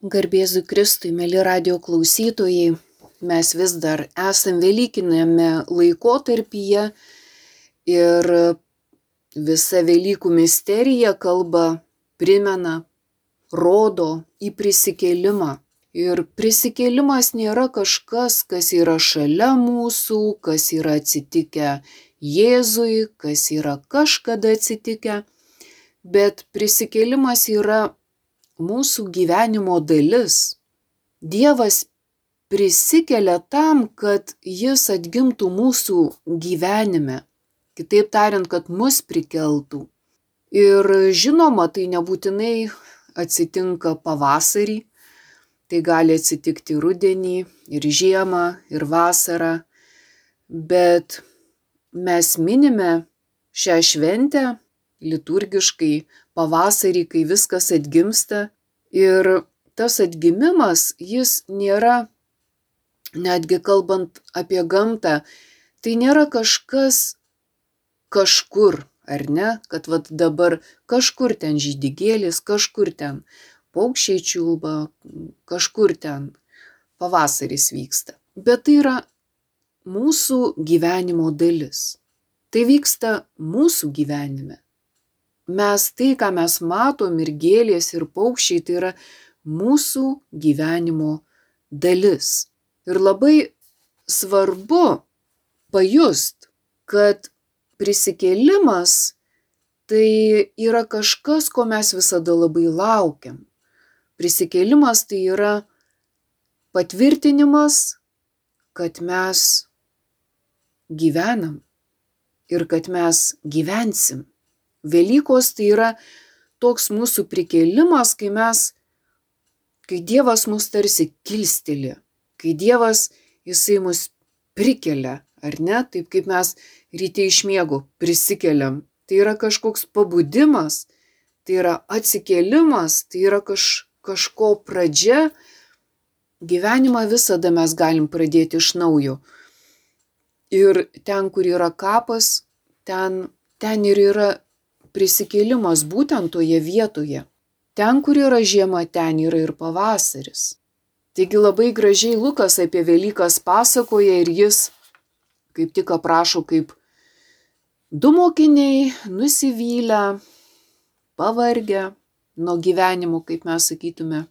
Garbėzu Kristui, mėly radio klausytojai, mes vis dar esam Velykinėme laikotarpyje ir visa Velykų misterija kalba, primena, rodo į prisikėlimą. Ir prisikėlimas nėra kažkas, kas yra šalia mūsų, kas yra atsitikę Jėzui, kas yra kažkada atsitikę, bet prisikėlimas yra mūsų gyvenimo dalis. Dievas prisikelia tam, kad jis atgimtų mūsų gyvenime. Kitaip tariant, kad mus prikeltų. Ir žinoma, tai nebūtinai atsitinka pavasarį, tai gali atsitikti rudenį ir žiemą ir vasarą, bet mes minime šią šventę liturgiškai pavasarį, kai viskas atgimsta. Ir tas atgimimas, jis nėra, netgi kalbant apie gamtą, tai nėra kažkas kažkur, ar ne, kad vad dabar kažkur ten žydigėlis, kažkur ten paukščiai čiulba, kažkur ten pavasaris vyksta. Bet tai yra mūsų gyvenimo dalis. Tai vyksta mūsų gyvenime mes tai, ką mes matom ir gėlės, ir paukščiai, tai yra mūsų gyvenimo dalis. Ir labai svarbu pajust, kad prisikėlimas tai yra kažkas, ko mes visada labai laukiam. Prisikėlimas tai yra patvirtinimas, kad mes gyvenam ir kad mes gyvensim. Velykos tai yra toks mūsų prikėlimas, kai mes, kai Dievas mus tarsi kilsteli, kai Dievas jisai mus prikelia, ar ne, taip kaip mes ryte iš miego prisikeliam. Tai yra kažkoks pabudimas, tai yra atsikėlimas, tai yra kaž, kažko pradžia. Gyvenimą visada mes galim pradėti iš naujo. Ir ten, kur yra kapas, ten, ten ir yra prisikėlimas būtent toje vietoje. Ten, kur yra žiema, ten yra ir pavasaris. Taigi labai gražiai Lukas apie Velykas pasakoja ir jis kaip tik aprašo, kaip du mokiniai nusivylę, pavargę nuo gyvenimo, kaip mes sakytume,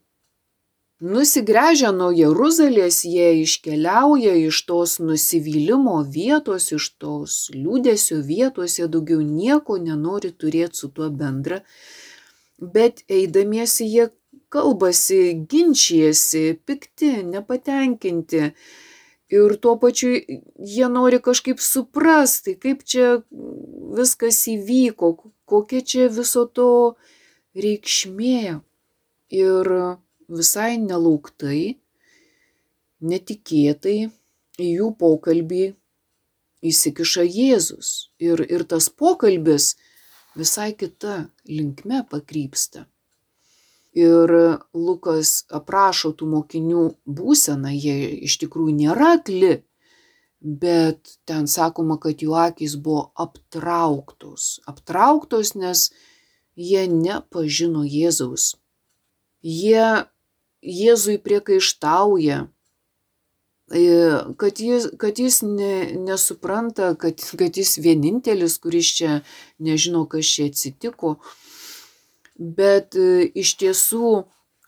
Nusigręžę nuo Jeruzalės, jie iškeliauja iš tos nusivylimo vietos, iš tos liūdėsio vietos, jie daugiau nieko nenori turėti su tuo bendra, bet eidamiesi jie kalbasi, ginčijasi, pikti, nepatenkinti. Ir tuo pačiu jie nori kažkaip suprasti, kaip čia viskas įvyko, kokia čia viso to reikšmė. Ir visai nelauktai, netikėtai į jų pokalbį įsikiša Jėzus. Ir, ir tas pokalbis visai kita linkme pakrypsta. Ir Lukas aprašo tų mokinių būseną, jie iš tikrųjų nėra akli, bet ten sakoma, kad jų akis buvo aptrauktos. Aptrauktos, nes jie nepažino Jėzaus. Jie Jėzui priekaištauja, e, kad jis, kad jis ne, nesupranta, kad, kad jis vienintelis, kuris čia nežino, kas čia atsitiko. Bet e, iš tiesų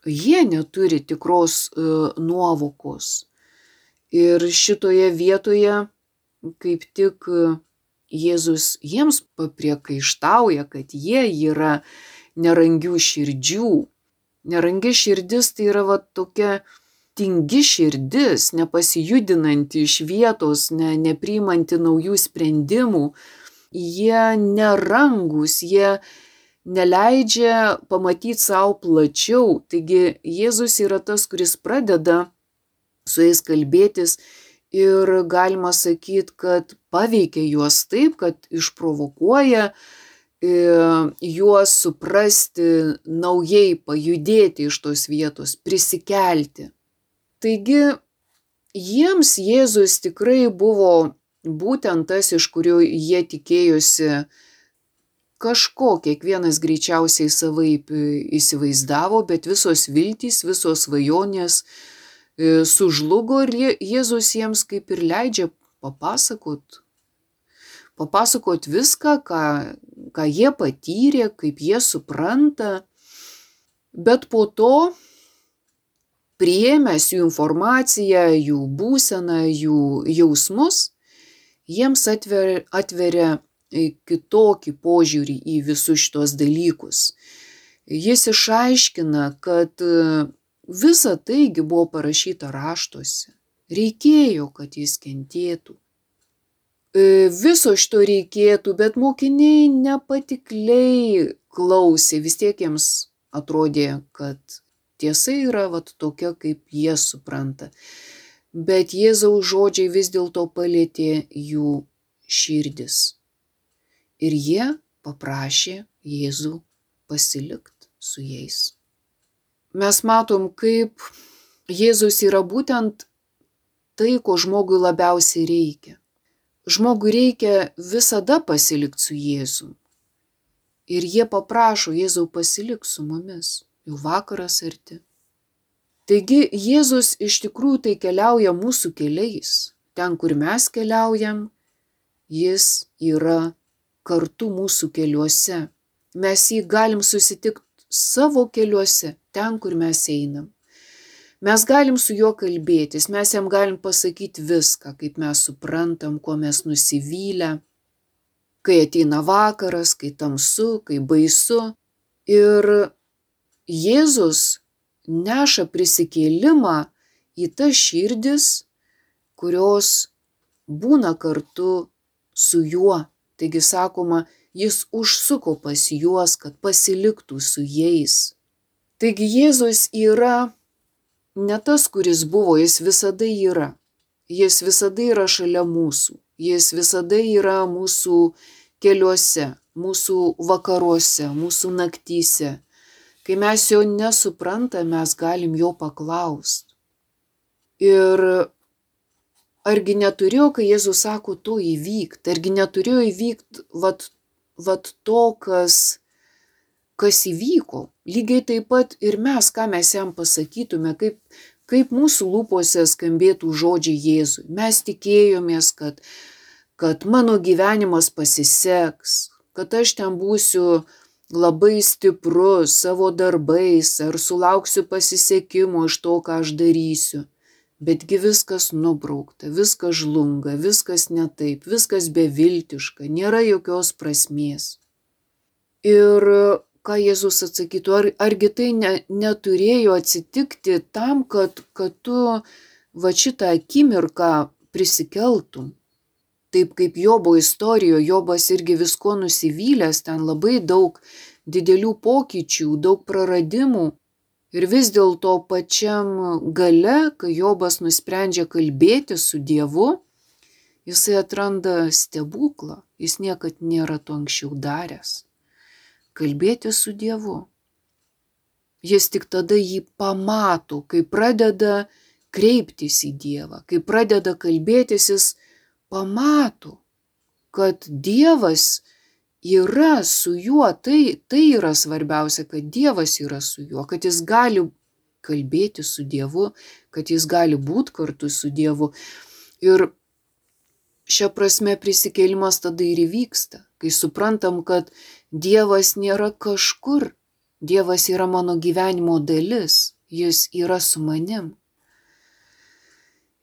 jie neturi tikros e, nuovokos. Ir šitoje vietoje kaip tik Jėzus jiems papriekaištauja, kad jie yra nerangių širdžių, Nerangi širdis tai yra va tokia tingi širdis, nepasijudinanti iš vietos, ne, nepriimanti naujų sprendimų. Jie nerangus, jie neleidžia pamatyti savo plačiau. Taigi Jėzus yra tas, kuris pradeda su jais kalbėtis ir galima sakyti, kad paveikia juos taip, kad išprovokuoja juos suprasti, naujai pajudėti iš tos vietos, prisikelti. Taigi jiems Jėzus tikrai buvo būtent tas, iš kurio jie tikėjosi kažko kiekvienas greičiausiai savaip įsivaizdavo, bet visos viltys, visos svajonės sužlugo ir Jėzus jiems kaip ir leidžia papasakot, papasakot viską, ką, ką jie patyrė, kaip jie supranta. Bet po to, priėmęs jų informaciją, jų būseną, jų jausmus, jiems atveria, atveria kitokį požiūrį į visus šitos dalykus. Jis išaiškina, kad visa taigi buvo parašyta raštuose. Reikėjo, kad jis kentėtų. Viso šito reikėtų, bet mokiniai nepatikliai klausė, vis tiek jiems atrodė, kad tiesa yra vat tokia, kaip jie supranta. Bet Jėzaus žodžiai vis dėlto palėtė jų širdis. Ir jie paprašė Jėzų pasilikti su jais. Mes matom, kaip Jėzus yra būtent tai, ko žmogui labiausiai reikia. Žmogui reikia visada pasilikti su Jėzu. Ir jie paprašo Jėzau pasilik su mumis, jau vakaras arti. Taigi Jėzus iš tikrųjų tai keliauja mūsų keliais. Ten, kur mes keliaujam, jis yra kartu mūsų keliuose. Mes jį galim susitikti savo keliuose, ten, kur mes einam. Mes galim su juo kalbėtis, mes jam galim pasakyti viską, kaip mes suprantam, kuo mes nusivylę, kai ateina vakaras, kai tamsu, kai baisu. Ir Jėzus neša prisikėlimą į tas širdis, kurios būna kartu su juo. Taigi sakoma, jis užsuko pas juos, kad pasiliktų su jais. Taigi Jėzus yra ne tas, kuris buvo, jis visada yra. Jis visada yra šalia mūsų. Jis visada yra mūsų keliuose, mūsų vakaruose, mūsų naktyse. Kai mes jo nesuprantam, mes galim jo paklausti. Ir argi neturėjo, kai Jėzus sako, to įvykti, argi neturėjo įvykti vat, vat to, kas, kas įvyko. Lygiai taip pat ir mes, ką mes jam pasakytume, kaip, kaip mūsų lūpose skambėtų žodžiai Jėzui. Mes tikėjomės, kad, kad mano gyvenimas pasiseks, kad aš ten būsiu labai stiprus savo darbais ar sulauksiu pasisekimo iš to, ką aš darysiu betgi viskas nubraukta, viskas žlunga, viskas ne taip, viskas beviltiška, nėra jokios prasmės. Ir ką Jėzus atsakytų, ar, argi tai ne, neturėjo atsitikti tam, kad, kad tu va šitą akimirką prisikeltum. Taip kaip Jobo istorijoje, Jobas irgi visko nusivylęs, ten labai daug didelių pokyčių, daug praradimų, Ir vis dėlto pačiam gale, kai Jobas nusprendžia kalbėti su Dievu, jisai atranda stebuklą, jis niekad nėra to anksčiau daręs. Kalbėti su Dievu. Jis tik tada jį pamato, kai pradeda kreiptis į Dievą, kai pradeda kalbėtis, jis pamato, kad Dievas yra su juo, tai, tai yra svarbiausia, kad Dievas yra su juo, kad jis gali kalbėti su Dievu, kad jis gali būti kartu su Dievu. Ir šia prasme prisikėlimas tada ir įvyksta, kai suprantam, kad Dievas nėra kažkur, Dievas yra mano gyvenimo dalis, jis yra su manim.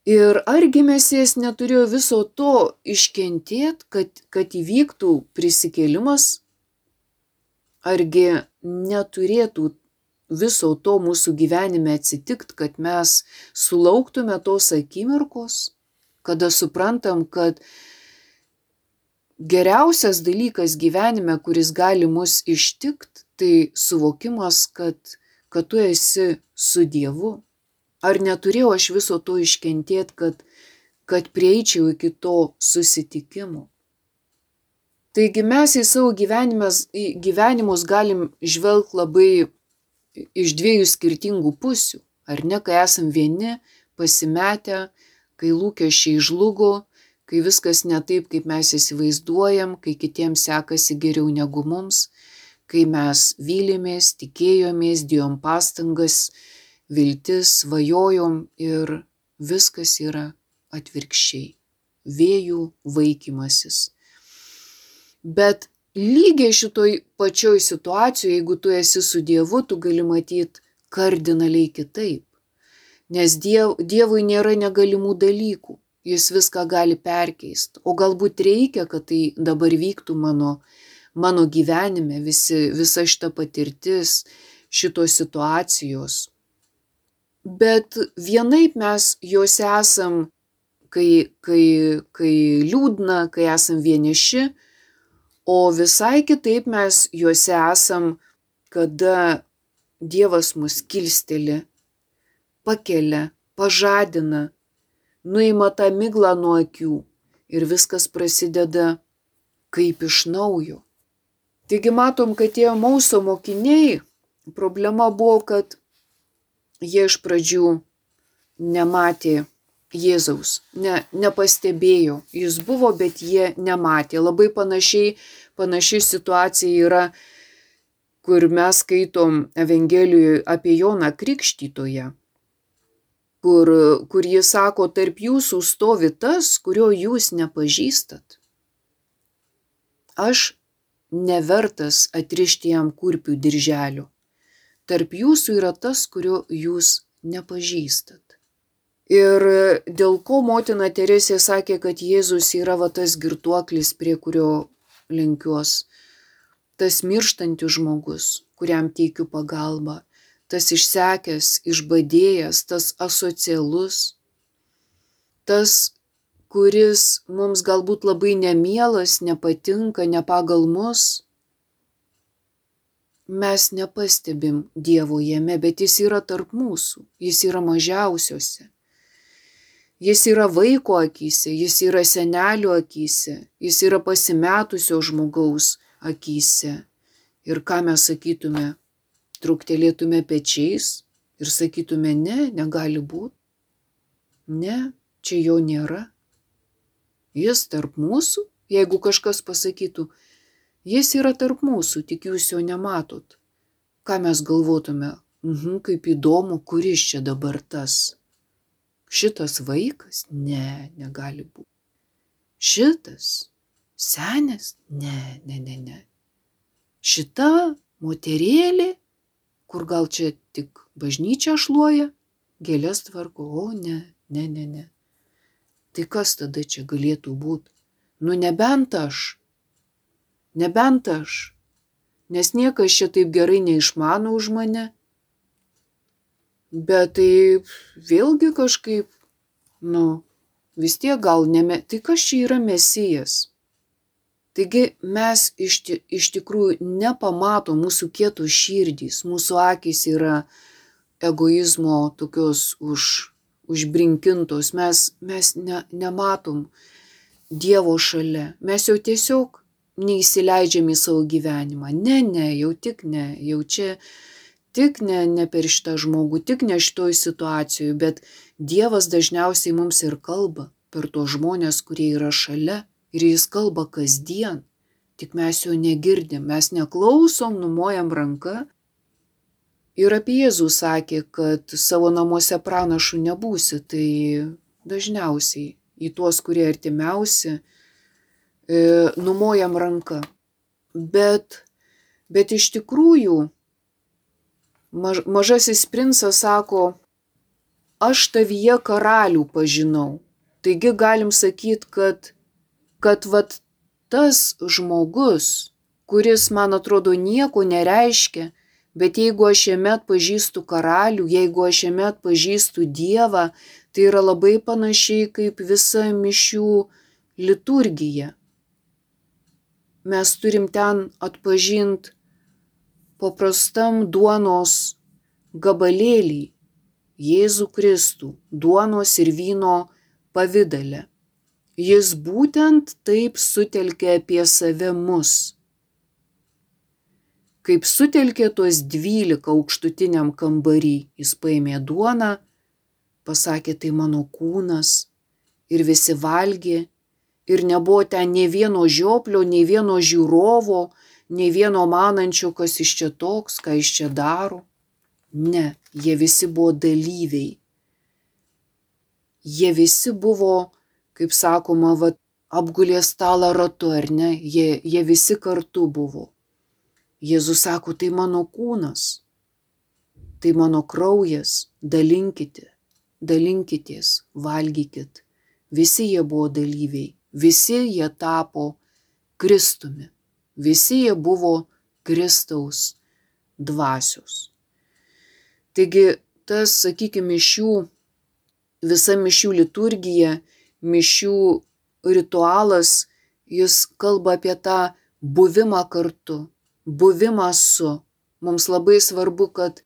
Ir argi mesijas neturėjo viso to iškentėt, kad, kad įvyktų prisikėlimas? Argi neturėtų viso to mūsų gyvenime atsitikt, kad mes sulauktume tos akimirkos, kada suprantam, kad geriausias dalykas gyvenime, kuris gali mus ištikt, tai suvokimas, kad, kad tu esi su Dievu, Ar neturėjau aš viso to iškentėti, kad, kad prieičiau iki to susitikimo? Taigi mes į savo gyvenimus galim žvelgti labai iš dviejų skirtingų pusių. Ar ne, kai esam vieni, pasimetę, kai lūkesčiai žlugo, kai viskas ne taip, kaip mes įsivaizduojam, kai kitiems sekasi geriau negu mums, kai mes vylimės, tikėjomės, dėjom pastangas, viltis, svajojom ir viskas yra atvirkščiai. Vėjų vaikymasis. Bet lygiai šitoj pačioj situacijoje, jeigu tu esi su Dievu, tu gali matyti kardinaliai kitaip. Nes diev, Dievui nėra negalimų dalykų, jis viską gali perkeisti. O galbūt reikia, kad tai dabar vyktų mano, mano gyvenime, visi, visa šita patirtis, šitos situacijos. Bet vienaip mes juose esam, kai, kai, kai liūdna, kai esam vieniši, o visai kitaip mes juose esam, kada Dievas mus kilsteli, pakelia, pažadina, nuima tą miglą nuo akių ir viskas prasideda kaip iš naujo. Taigi matom, kad tie mauso mokiniai, problema buvo, kad jie iš pradžių nematė Jėzaus, ne, nepastebėjo, jis buvo, bet jie nematė. Labai panašiai, panaši situacija yra kur mes skaitom Evangelijoje apie Joną Krikštytoje, kur, kur jis sako, tarp jūsų stovi tas, kurio jūs nepažįstat. Aš nevertas atrišti jam kurpių dirželių. Tarp jūsų yra tas, kurio jūs nepažįstat. Ir dėl ko motina Teresė sakė, kad Jėzus yra va tas girtuoklis, prie kurio lenkiuos tas mirštantis žmogus, kuriam teikiu pagalbą, tas išsekęs, išbadėjęs, tas asocialus, tas, kuris mums galbūt labai nemielas, nepatinka, ne pagal mus, mes nepastebim Dievo jame, bet jis yra tarp mūsų, jis yra mažiausiuose. Jis yra vaiko akise, jis yra senelio akise, jis yra pasimetusio žmogaus akyse. Ir ką mes sakytume, truktelėtume pečiais ir sakytume, ne, negali būti. Ne, čia jo nėra. Jis tarp mūsų, jeigu kažkas pasakytų, jis yra tarp mūsų, tik jūs jo nematot. Ką mes galvotume, mhm, kaip įdomu, kuris čia dabar tas. Šitas vaikas? Ne, negali būti. Šitas Senis? Ne, ne, ne, ne. Šita moterėlė, kur gal čia tik bažnyčia šluoja, gėlės tvarko, o ne, ne, ne, ne. Tai kas tada čia galėtų būti? Nu nebent aš. Nebent aš. Nes niekas čia taip gerai neišmano už mane. Bet tai vėlgi kažkaip, nu, vis tiek gal ne, tai kas čia yra mesijas? Taigi mes iš, iš tikrųjų nepamatom mūsų kietos širdys, mūsų akis yra egoizmo tokios už, užbrinkintos, mes, mes ne, nematom Dievo šalia, mes jau tiesiog neįsileidžiam į savo gyvenimą. Ne, ne, jau tik ne, jau čia tik ne, ne per šitą žmogų, tik ne šitoj situacijoje, bet Dievas dažniausiai mums ir kalba per tos žmonės, kurie yra šalia ir jis kalba kasdien, tik mes jo negirdim, mes neklausom, numojam ranką. Ir apie Jėzų sakė, kad savo namuose pranašų nebūsi, tai dažniausiai į tuos, kurie artimiausi, e, numojam ranką. Bet, bet iš tikrųjų, maž, mažasis princas sako, aš tavyje karalių pažinau. Taigi galim sakyti, kad kad vat tas žmogus, kuris man atrodo nieko nereiškia, bet jeigu aš jame atpažįstu karalių, jeigu aš jame atpažįstu Dievą, tai yra labai panašiai kaip visa mišių liturgija. Mes turim ten atpažinti paprastam duonos gabalėlį Jėzų Kristų, duonos ir vyno pavydale. Jis būtent taip sutelkė apie save mus. Kaip sutelkė tuos dvylika aukštutiniam kambarį, jis paėmė duoną, pasakė tai mano kūnas ir visi valgė ir nebuvo ten nei vieno žioplio, nei vieno žiūrovo, nei vieno manančio, kas iš čia toks, ką iš čia daro. Ne, jie visi buvo dalyviai. Jie visi buvo, kaip sakoma, va, apgulė stalą ratu, ar ne? Jie, jie visi kartu buvo. Jėzus sako, tai mano kūnas, tai mano kraujas, dalinkite, dalinkitės, valgykit. Visi jie buvo dalyviai, visi jie tapo Kristumi, visi jie buvo Kristaus dvasios. Taigi tas, sakykime, mišių, visa mišių liturgija, mišių ritualas, jis kalba apie tą buvimą kartu, buvimą su. Mums labai svarbu, kad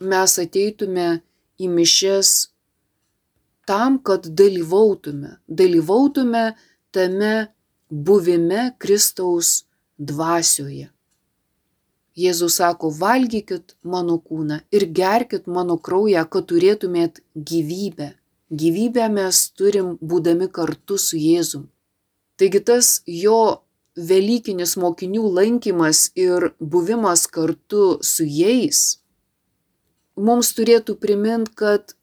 mes ateitume į mišes tam, kad dalyvautume, dalyvautume tame buvime Kristaus dvasioje. Jėzus sako, valgykit mano kūną ir gerkit mano kraują, kad turėtumėt gyvybę. Gyvybę mes turim būdami kartu su Jėzum. Taigi tas jo Velykinis mokinių lankymas ir buvimas kartu su jais mums turėtų primint, kad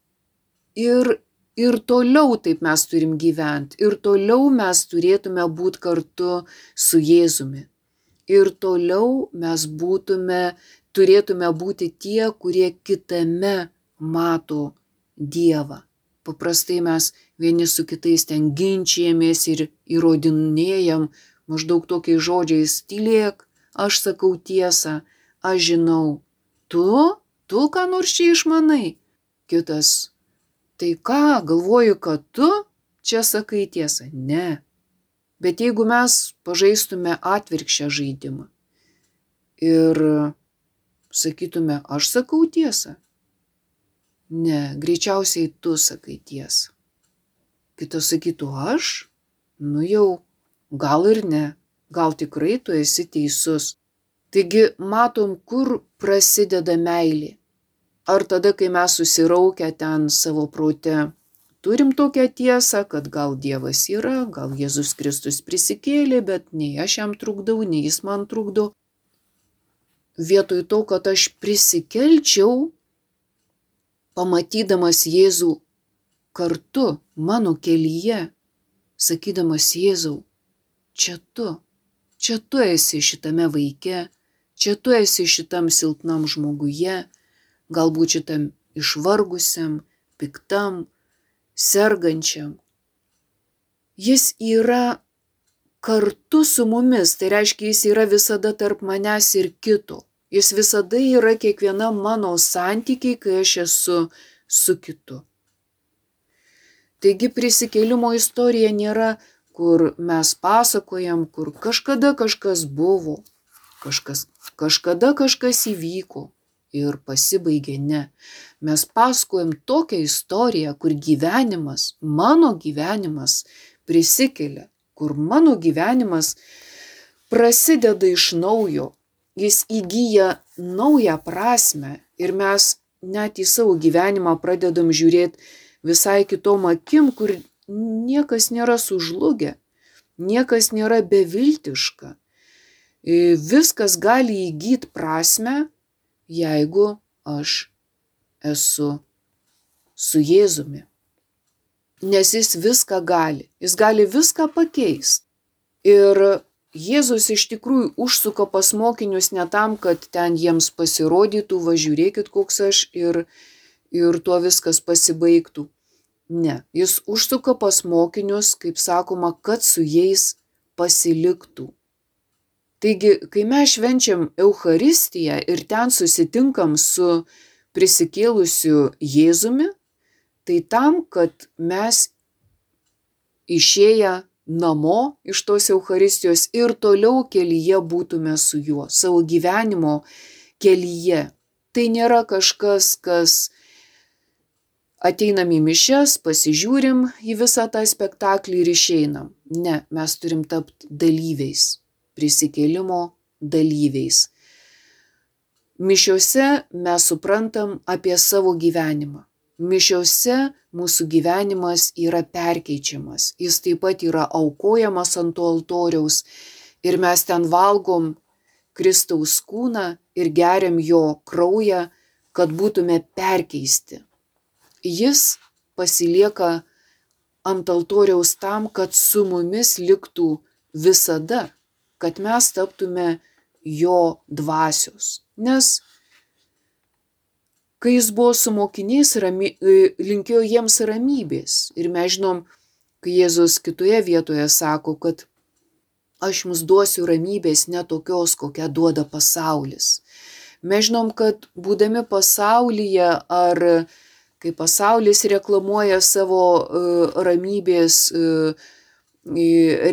ir, ir toliau taip mes turim gyventi, ir toliau mes turėtume būti kartu su Jėzumi ir toliau mes būtume, turėtume būti tie, kurie kitame mato Dievą. Paprastai mes vieni su kitais ten ginčijamės ir įrodinėjam maždaug tokiais žodžiais - tylėk, aš sakau tiesą, aš žinau, tu, tu ką nors čia išmanai. Kitas, tai ką, galvoju, kad tu čia sakai tiesą. Ne, Bet jeigu mes pažaistume atvirkščią žaidimą ir sakytume, aš sakau tiesą, ne, greičiausiai tu sakai tiesą. Kitas sakytų, aš, nu jau, gal ir ne, gal tikrai tu esi teisus. Taigi matom, kur prasideda meilė. Ar tada, kai mes susiraukę ten savo prote turim tokią tiesą, kad gal Dievas yra, gal Jėzus Kristus prisikėlė, bet nei aš jam trukdau, nei jis man trukdo. Vietoj to, kad aš prisikelčiau, pamatydamas Jėzų kartu mano kelyje, sakydamas Jėzau, čia tu, čia tu esi šitame vaike, čia tu esi šitam silpnam žmoguje, galbūt šitam išvargusiam, piktam, sergančiam. Jis yra kartu su mumis, tai reiškia, jis yra visada tarp manęs ir kito. Jis visada yra kiekviena mano santykiai, kai aš esu su kitu. Taigi prisikėlimo istorija nėra, kur mes pasakojam, kur kažkada kažkas buvo, kažkas, kažkada kažkas įvyko, ir pasibaigė ne. Mes pasakojam tokią istoriją, kur gyvenimas, mano gyvenimas prisikelia, kur mano gyvenimas prasideda iš naujo, jis įgyja naują prasme ir mes net į savo gyvenimą pradedam žiūrėti visai kitom akim, kur niekas nėra sužlugę, niekas nėra beviltiška. Viskas gali įgyti prasme jeigu aš esu su Jėzumi. Nes jis viską gali, jis gali viską pakeisti. Ir Jėzus iš tikrųjų užsuka pas mokinius ne tam, kad ten jiems pasirodytų, važiuokit koks aš ir, ir tuo viskas pasibaigtų. Ne, jis užsuka pas mokinius, kaip sakoma, kad su jais pasiliktų. Taigi, kai mes švenčiam Eucharistiją ir ten susitinkam su prisikėlusiu Jėzumi, tai tam, kad mes išėję namo iš tos Eucharistijos ir toliau kelyje būtume su juo, savo gyvenimo kelyje. Tai nėra kažkas, kas ateinam į mišes, pasižiūrim į visą tą spektaklį ir išeinam. Ne, mes turim tapti dalyviais prisikėlimo dalyviais. Mišiuose mes suprantam apie savo gyvenimą. Mišiuose mūsų gyvenimas yra perkeičiamas, jis taip pat yra aukojamas ant to altoriaus ir mes ten valgom Kristaus kūną ir geriam jo kraują, kad būtume perkeisti. Jis pasilieka ant altoriaus tam, kad su mumis liktų visada, kad mes taptume jo dvasios. Nes kai jis buvo su mokiniais, rami, e, linkėjo jiems ramybės. Ir mes žinom, kai Jėzus kitoje vietoje sako, kad aš jums duosiu ramybės ne tokios, kokią duoda pasaulis. Mes žinom, kad būdami pasaulyje ar kai pasaulis reklamuoja savo uh, ramybės uh,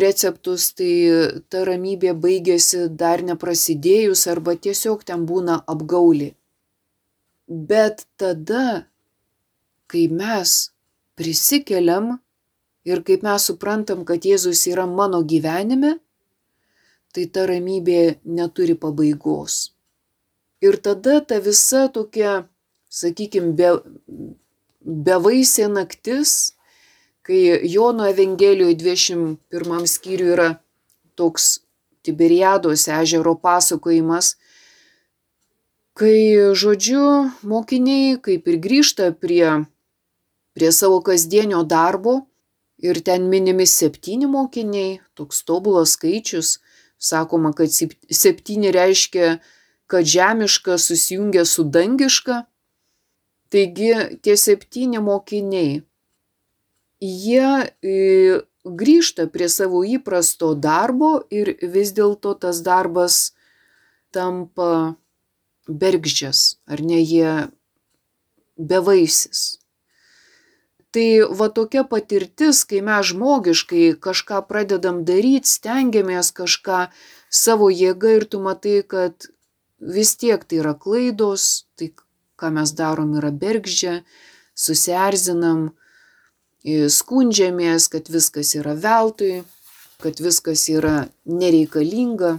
receptus, tai ta ramybė baigėsi dar neprasidėjus arba tiesiog ten būna apgaulė. Bet tada, kai mes prisikeliam ir kaip mes suprantam, kad Jėzus yra mano gyvenime, tai ta ramybė neturi pabaigos. Ir tada ta visa tokia, sakykime, be, bevaisė naktis, kai Jono Evangelijoje 21 skyriui yra toks Tiberiados ežero pasakojimas, kai, žodžiu, mokiniai kaip ir grįžta prie, prie savo kasdienio darbo ir ten minimi septyni mokiniai, toks tobulas skaičius, sakoma, kad septyni reiškia, kad žemiška susijungia su dangiška. Taigi tie septyni mokiniai, jie e, grįžta prie savo įprasto darbo ir vis dėlto tas darbas tampa bergždžias, ar ne jie bevaisis. Tai va tokia patirtis, kai mes žmogiškai kažką pradedam daryti, stengiamės kažką savo jėga ir tu matai, kad vis tiek tai yra klaidos, tai ką mes darom yra bergždžia, susierzinam, skundžiamės, kad viskas yra veltui, kad viskas yra nereikalinga.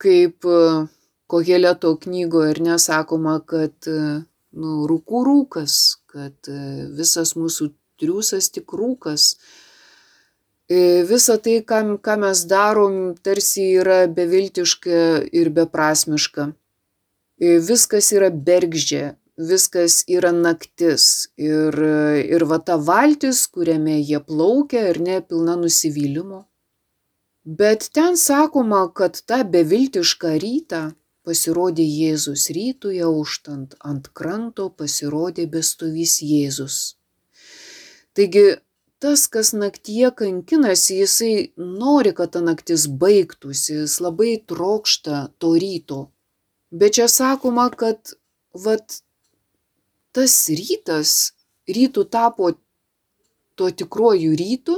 Kaip Koheleto knygoje ir nesakoma, kad nu, rūkų rūkas, kad visas mūsų triūsas tik rūkas. Visa tai, ką, ką mes darom, tarsi yra beviltiška ir beprasmiška. Viskas yra bergždžia, viskas yra naktis. Ir, ir va ta valtis, kuriame jie plaukia ir ne pilna nusivylimo. Bet ten sakoma, kad tą beviltišką rytą pasirodė Jėzus rytuje auštant, ant kranto pasirodė bestovys Jėzus. Taigi tas, kas naktyje kankinasi, jisai nori, kad ta naktis baigtųsi, jis labai trokšta to ryto. Bet čia sakoma, kad vat, tas rytas rytų tapo tuo tikruoju rytu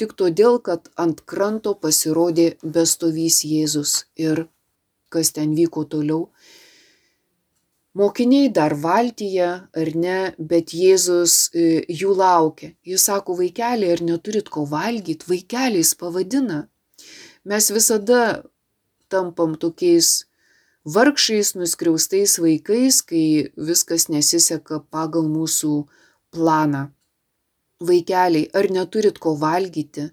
tik todėl, kad ant kranto pasirodė bestovys Jėzus ir kas ten vyko toliau. Mokiniai dar valtyje ar ne, bet Jėzus e, jų laukia. Jis sako, vaikeliai, ar neturit ko valgyti, vaikeliais pavadina. Mes visada tampam tokiais vargšiais, nuskriaustais vaikais, kai viskas nesiseka pagal mūsų planą. Vaikeliai, ar neturit ko valgyti?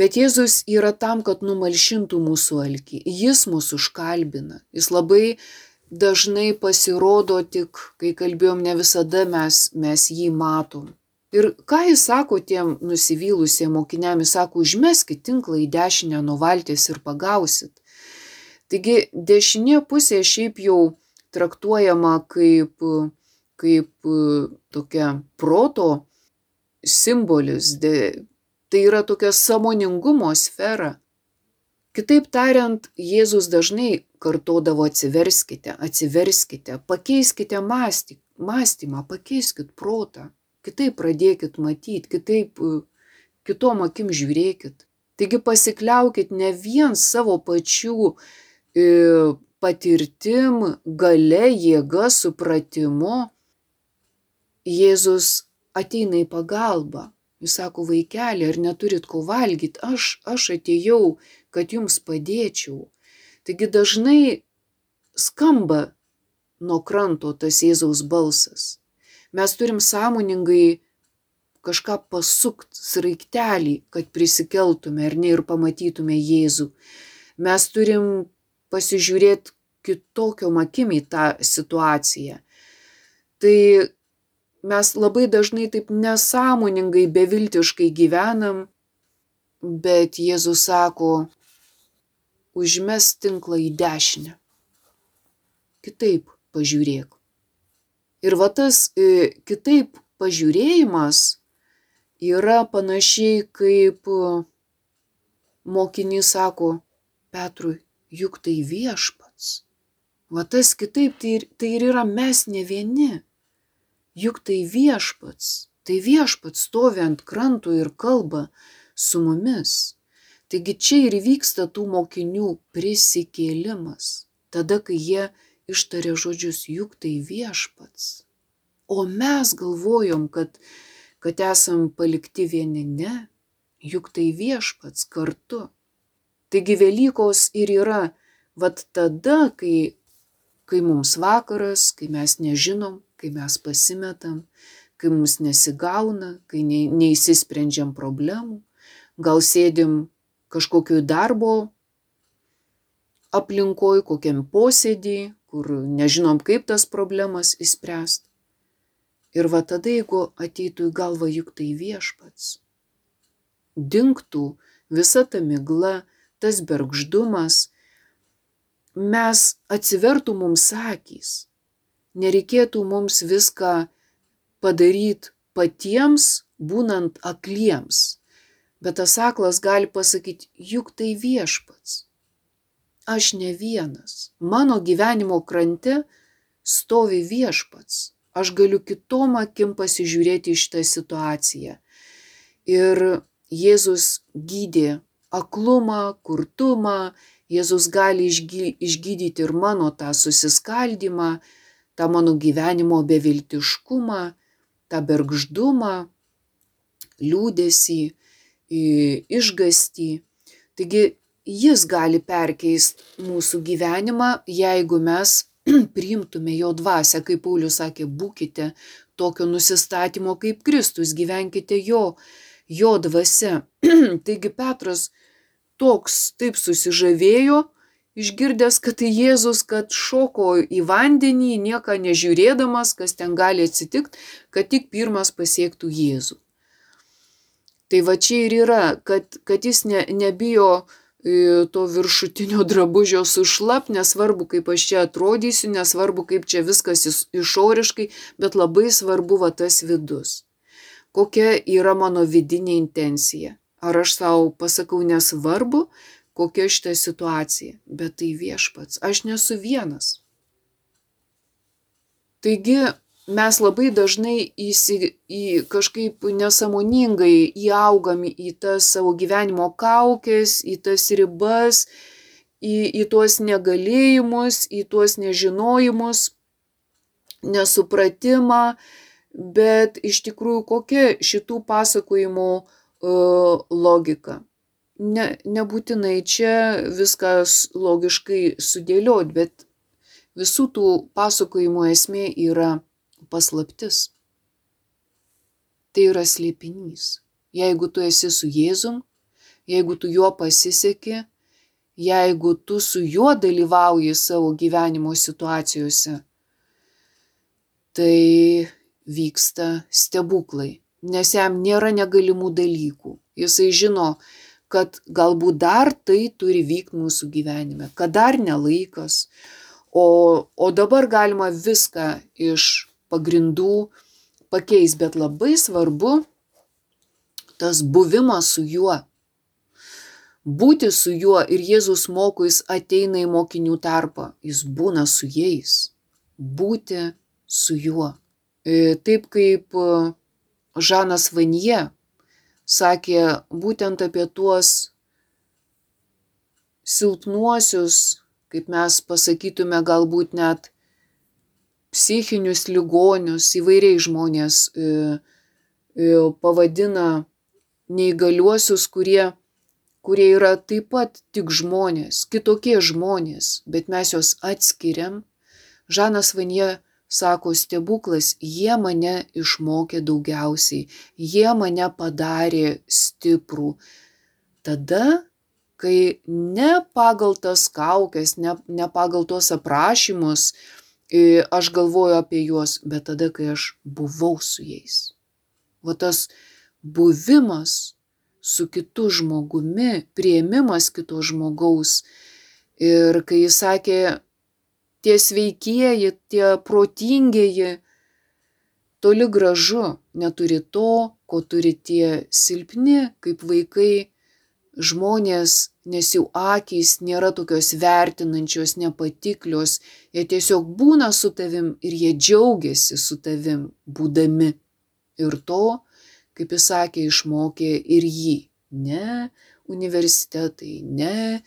Bet Jėzus yra tam, kad numalšintų mūsų alkį. Jis mūsų užkalbina. Jis labai dažnai pasirodo tik, kai kalbėjom, ne visada mes, mes jį matom. Ir ką jis sako tiem nusivylusiem mokiniam, jis sako, užmeskit tinklą į dešinę nuo valties ir pagausit. Taigi dešinė pusė šiaip jau traktuojama kaip, kaip tokia proto simbolis, de, Tai yra tokia samoningumo sfera. Kitaip tariant, Jėzus dažnai kartodavo atsiverskite, atsiverskite, pakeiskite mąsty, mąstymą, pakeiskit protą, kitaip pradėkit matyti, kitaip, kitom akim žiūrėkit. Taigi pasikliaukit ne vien savo pačių e, patirtim, gale, jėga, supratimu. Jėzus ateina į pagalbą. Jis sako, vaikeli, ar neturit ko valgyti, aš, aš atėjau, kad jums padėčiau. Taigi dažnai skamba nuo kranto tas Jėzaus balsas. Mes turim sąmoningai kažką pasukt sraigtelį, kad prisikeltume ar ne ir pamatytume Jėzų. Mes turim pasižiūrėti kitokiom akim į tą situaciją. Tai mes labai dažnai taip nesąmoningai, beviltiškai gyvenam, bet Jėzus sako, užmes tinklą į dešinę. Kitaip pažiūrėk. Ir va tas e, kitaip pažiūrėjimas yra panašiai kaip mokinys sako Petrui, juk tai viešpats. Va tas kitaip tai, ir- tai ir yra mes ne vieni. Juk tai viešpats. Tai viešpats stovi ant kranto ir kalba su mumis. Taigi čia ir vyksta tų mokinių prisikėlimas. Tada, kai jie ištarė žodžius, juk tai viešpats. O mes galvojom, kad, kad esam palikti vieni, ne, juk tai viešpats kartu. Taigi Velykos ir yra, vad tada, kai, kai mums vakaras, kai mes nežinom, kai mes pasimetam, kai mums nesigauna, kai ne, neįsisprendžiam problemų, gal sėdim kažkokiu darbo aplinkoj, kokiam posėdį, kur nežinom, kaip tas problemas įspręsti. Ir va tada, jeigu ateitų į galvą juk tai viešpats, dinktų visa ta migla, tas bergždumas, mes atsivertų mums akys, nereikėtų mums viską padaryti patiems, būnant akliems. Bet tas aklas gali pasakyti, juk tai viešpats. Aš ne vienas. Mano gyvenimo krante stovi viešpats. Aš galiu kitom akim pasižiūrėti į šitą situaciją. Ir Jėzus gydė aklumą, kurtumą, Jėzus gali išgy, išgydyti ir mano tą susiskaldimą, tą mano gyvenimo beviltiškumą, tą bergždumą, liūdėsi, išgastį. Taigi jis gali perkeisti mūsų gyvenimą, jeigu mes priimtume jo dvasę, kaip Paulius sakė, būkite tokio nusistatymo kaip Kristus, gyvenkite jo, jo dvasia. Taigi Petras toks taip susižavėjo, išgirdęs, kad tai Jėzus, kad šoko į vandenį, nieką nežiūrėdamas, kas ten gali atsitikti, kad tik pirmas pasiektų Jėzų. Tai va čia ir yra, kad, kad jis ne, nebijo e, to viršutinio drabužio sušlap, nesvarbu, kaip aš čia atrodysiu, nesvarbu, kaip čia viskas is- išoriškai, bet labai svarbu va tas vidus. Kokia yra mano vidinė intencija. Ar aš savo pasakau nesvarbu, kokia šita situacija, bet tai viešpats, aš nesu vienas. Taigi mes labai dažnai įsi, į, kažkaip nesamoningai įaugam į tas savo gyvenimo kaukės, į tas ribas, į, į tuos negalėjimus, į tuos nežinojimus, nesupratimą, bet iš tikrųjų kokia šitų pasakojimų uh, logika. Ne, nebūtinai čia viskas logiškai sudėliot, bet visų tų pasakojimų esmė yra paslaptis. Tai yra slėpinys. Jeigu tu esi su Jėzum, jeigu tu juo pasiseki, jeigu tu su juo dalyvauji savo gyvenimo situacijose, tai vyksta stebuklai, nes jam nėra negalimų dalykų. Jisai žino, kad galbūt dar tai turi vykti mūsų gyvenime, kad dar nelaikas, o, o dabar galima viską iš pagrindų pakeis, bet labai svarbu tas buvimas su juo. Būti su juo ir Jėzus moko, jis ateina į mokinių tarpą, jis būna su jais. Būti su juo. E, Taip kaip e, Žanas Vanie sakė būtent apie tuos silpnuosius, kaip mes pasakytume, galbūt net psichinius ligonius, įvairiai žmonės e, e, pavadina neįgaliuosius, kurie, kurie yra taip pat tik žmonės, kitokie žmonės, bet mes juos atskiriam. Žanas Vanie sako stebuklas, jie mane išmokė daugiausiai, jie mane padarė stiprų. Tada, kai ne pagal tas kaukės, ne, ne pagal tuos aprašymus aš galvoju apie juos, bet tada, kai aš buvau su jais. Va tas buvimas su kitu žmogumi, prieimimas kito žmogaus. Ir kai jis sakė, tie sveikieji, tie protingieji, toli gražu neturi to, ko turi tie silpni, kaip vaikai, žmonės, nes jų akys nėra tokios vertinančios, nepatiklios, jie tiesiog būna su tavim ir jie džiaugiasi su tavim būdami. Ir to, kaip jis sakė, išmokė ir jį. Ne universitetai, ne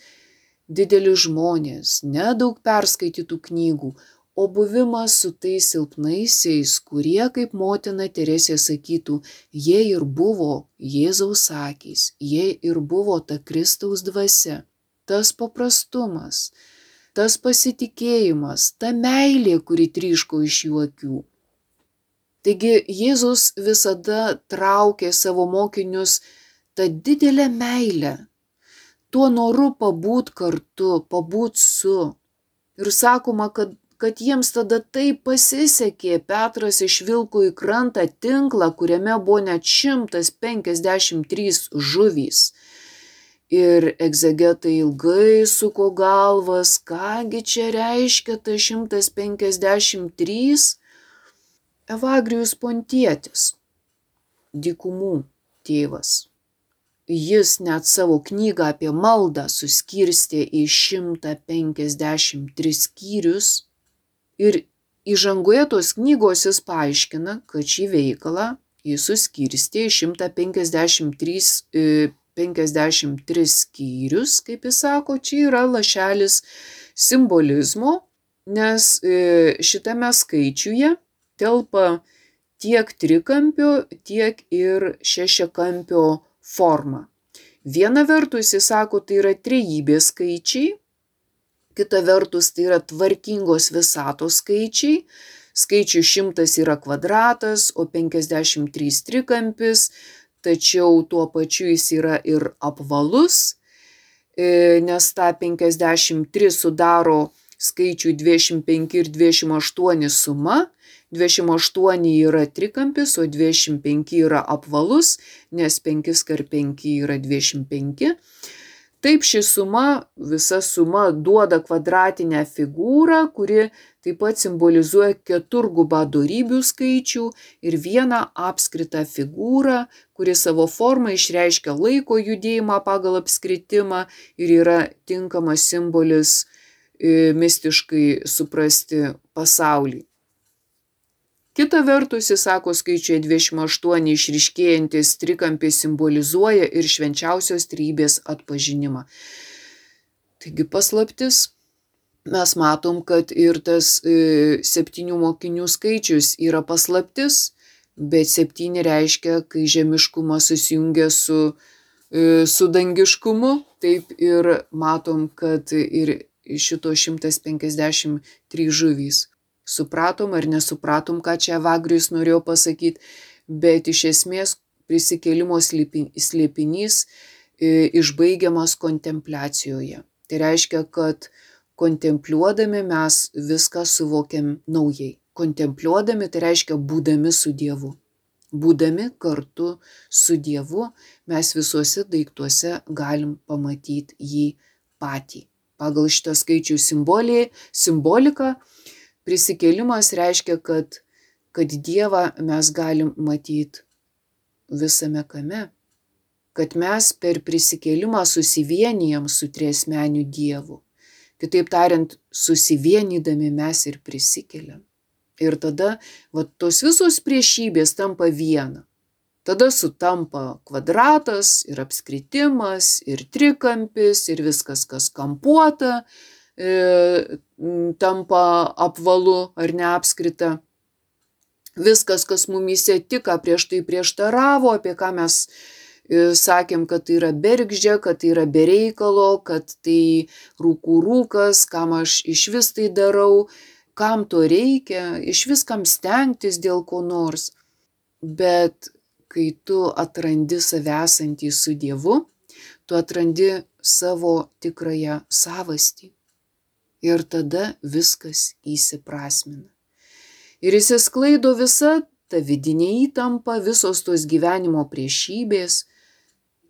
dideli žmonės, ne daug perskaitytų knygų, o buvimas su tais silpnaisiais, kurie, kaip motina Teresė sakytų, jie ir buvo Jėzaus akys, jie ir buvo ta Kristaus dvasia, tas paprastumas, tas pasitikėjimas, ta meilė, kuri tryško iš jų akių. Taigi Jėzus visada traukė savo mokinius tą didelę meilę, tuo noru pabūt kartu, pabūt su. Ir sakoma, kad, kad jiems tada taip pasisekė, Petras išvilko į krantą tinklą, kuriame buvo net 153 žuvys. Ir egzegetai ilgai suko galvas, kągi čia reiškia ta 153 Evagrijus Pontietis, dykumų tėvas. Jis net savo knygą apie maldą suskirstė į 153 skyrius ir įžangoje tos knygos jis paaiškina, kad šį veikalą jis suskirstė į 153 53 skyrius, kaip jis sako, čia yra lašelis simbolizmo, nes šitame skaičiuje telpa tiek trikampio, tiek ir šešiakampio forma. Viena vertus, jis sako, tai yra trejybės skaičiai, kita vertus, tai yra tvarkingos visatos skaičiai. Skaičių šimtas yra kvadratas, o 53 trikampis, tačiau tuo pačiu jis yra ir apvalus, nes tą 53 sudaro skaičių 25 ir 28 suma, 28 yra trikampis, o 25 yra apvalus, nes 5 kart 5 yra 25. Taip ši suma, visa suma duoda kvadratinę figūrą, kuri taip pat simbolizuoja keturgubą darybių skaičių ir vieną apskritą figūrą, kuri savo formą išreiškia laiko judėjimą pagal apskritimą ir yra tinkamas simbolis mistiškai suprasti pasaulį. Kita vertus, jis sako, skaičiuje 28 išriškėjantis trikampis simbolizuoja ir švenčiausios trybės atpažinimą. Taigi paslaptis. Mes matom, kad ir tas e, septynių mokinių skaičius yra paslaptis, bet septyni reiškia, kai žemiškumas susijungia su, e, su dangiškumu, taip ir matom, kad ir šito 153 žuvys supratom ar nesupratom, ką čia Vagrius norėjo pasakyti, bet iš esmės prisikėlimo slėpinys e, išbaigiamas kontempliacijoje. Tai reiškia, kad kontempliuodami mes viską suvokiam naujai. Kontempliuodami tai reiškia būdami su Dievu. Būdami kartu su Dievu mes visuose daiktuose galim pamatyti jį patį. Pagal šitą skaičių simboliką Prisikėlimas reiškia, kad, kad Dievą mes galim matyti visame kame, kad mes per prisikėlimą susivienijam su triesmeniu Dievu. Kitaip tariant, susivienydami mes ir prisikeliam. Ir tada va, tos visos priešybės tampa viena. Tada sutampa kvadratas ir apskritimas, ir trikampis, ir viskas, kas kampuota, tampa apvalu ar neapskrita. Viskas, kas mumyse tik prieš tai prieštaravo, apie ką mes e, sakėm, kad tai yra bergždžia, kad tai yra bereikalo, kad tai rūkų rūkas, kam aš iš vis tai darau, kam to reikia, iš viskam stengtis dėl ko nors. Bet kai tu atrandi save esantį su Dievu, tu atrandi savo tikrąją savastį. Ir tada viskas įsiprasmina. Ir įsisklaido visa ta vidinė įtampa, visos tos gyvenimo priešybės,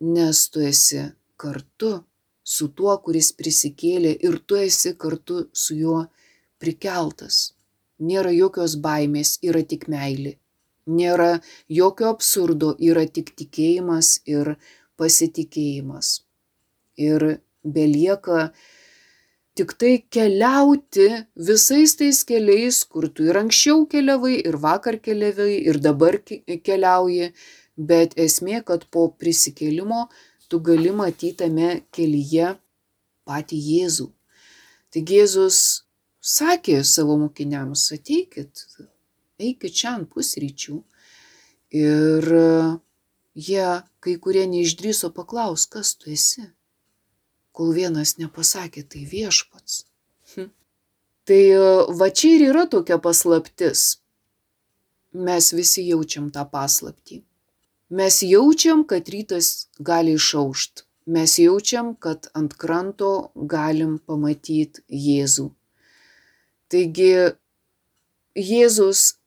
nes tu esi kartu su tuo, kuris prisikėlė ir tu esi kartu su juo prikeltas. Nėra jokios baimės, yra tik meilė. Nėra jokio absurdo, yra tik tikėjimas ir pasitikėjimas. Ir belieka tik tai keliauti visais tais keliais, kur tu ir anksčiau keliavai, ir vakar keliavai, ir dabar keliauji, bet esmė, kad po prisikėlimo tu gali matyti tame kelyje patį Jėzų. Taigi Jėzus sakė savo mokiniams, ateikit, eikit čia ant pusryčių. Ir jie, kai kurie neišdryso paklaus, kas tu esi, kol vienas nepasakė, tai viešpats. Hm. Tai va čia ir yra tokia paslaptis. Mes visi jaučiam tą paslaptį. Mes jaučiam, kad rytas gali išaušt. Mes jaučiam, kad ant kranto galim pamatyti Jėzų. Taigi Jėzus,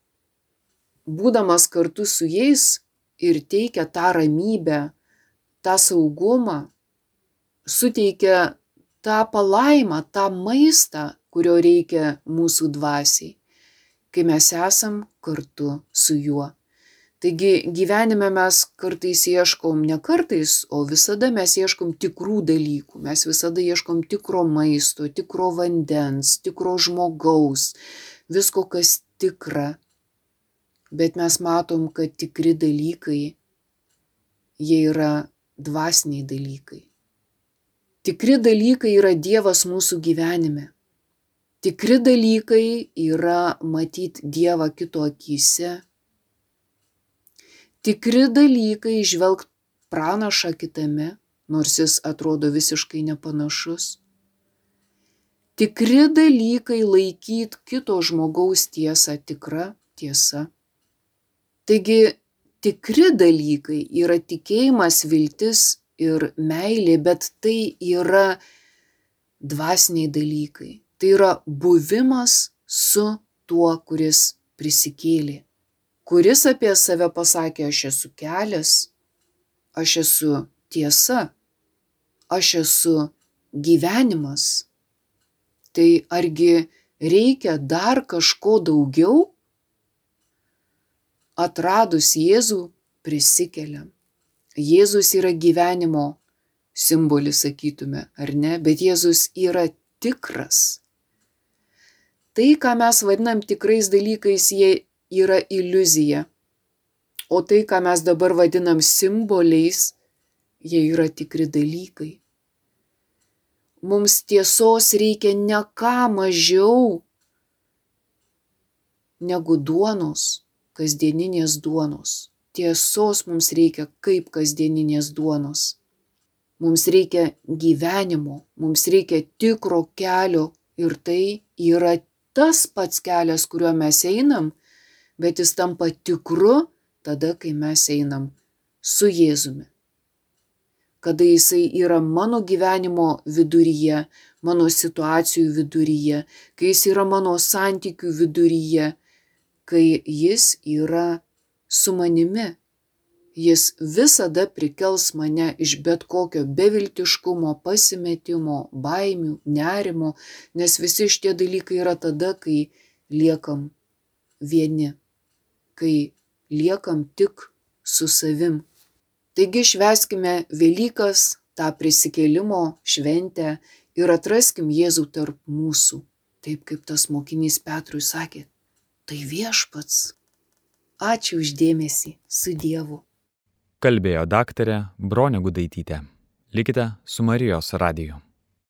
būdamas kartu su jais ir teikia tą ramybę, tą saugumą, suteikia tą palaimą, tą maistą, kurio reikia mūsų dvasiai, kai mes esam kartu su juo. Taigi gyvenime mes kartais ieškom, ne kartais, o visada mes ieškom tikrų dalykų, mes visada ieškom tikro maisto, tikro vandens, tikro žmogaus, visko, kas tikra. Bet mes matom, kad tikri dalykai, jie yra dvasiniai dalykai. Tikri dalykai yra Dievas mūsų gyvenime. Tikri dalykai yra matyti Dievą kito akise, tikri dalykai žvelgt pranašą kitame, nors jis atrodo visiškai nepanašus. Tikri dalykai laikyt kito žmogaus tiesą tikra tiesa. Taigi tikri dalykai yra tikėjimas, viltis ir meilė, bet tai yra dvasiniai dalykai. Tai yra buvimas su tuo, kuris prisikėlė kuris apie save pasakė, aš esu kelias, aš esu tiesa, aš esu gyvenimas. Tai argi reikia dar kažko daugiau? Atradus Jėzų prisikeliam. Jėzus yra gyvenimo simbolis, sakytume, ar ne, bet Jėzus yra tikras. Tai, ką mes vadinam tikrais dalykais, jie yra iliuzija. O tai, ką mes dabar vadinam simboliais, jie yra tikri dalykai. Mums tiesos reikia ne ką mažiau negu duonos, kasdieninės duonos. Tiesos mums reikia kaip kasdieninės duonos. Mums reikia gyvenimo, mums reikia tikro kelio ir tai yra tas pats kelias, kuriuo mes einam, bet jis tampa tikru tada, kai mes einam su Jėzumi. Kada jisai yra mano gyvenimo viduryje, mano situacijų viduryje, kai jis yra mano santykių viduryje, kai jis yra su manimi. Jis visada prikels mane iš bet kokio beviltiškumo, pasimetimo, baimių, nerimo, nes visi šitie dalykai yra tada, kai liekam vieni kai liekam tik su savim. Taigi šveskime Velykas, tą prisikėlimo šventę ir atraskim Jėzų tarp mūsų, taip kaip tas mokinys Petrui sakė, tai viešpats. Ačiū uždėmesi su Dievu. Kalbėjo daktarė Bronė Gudaitytė. Likite su Marijos radiju.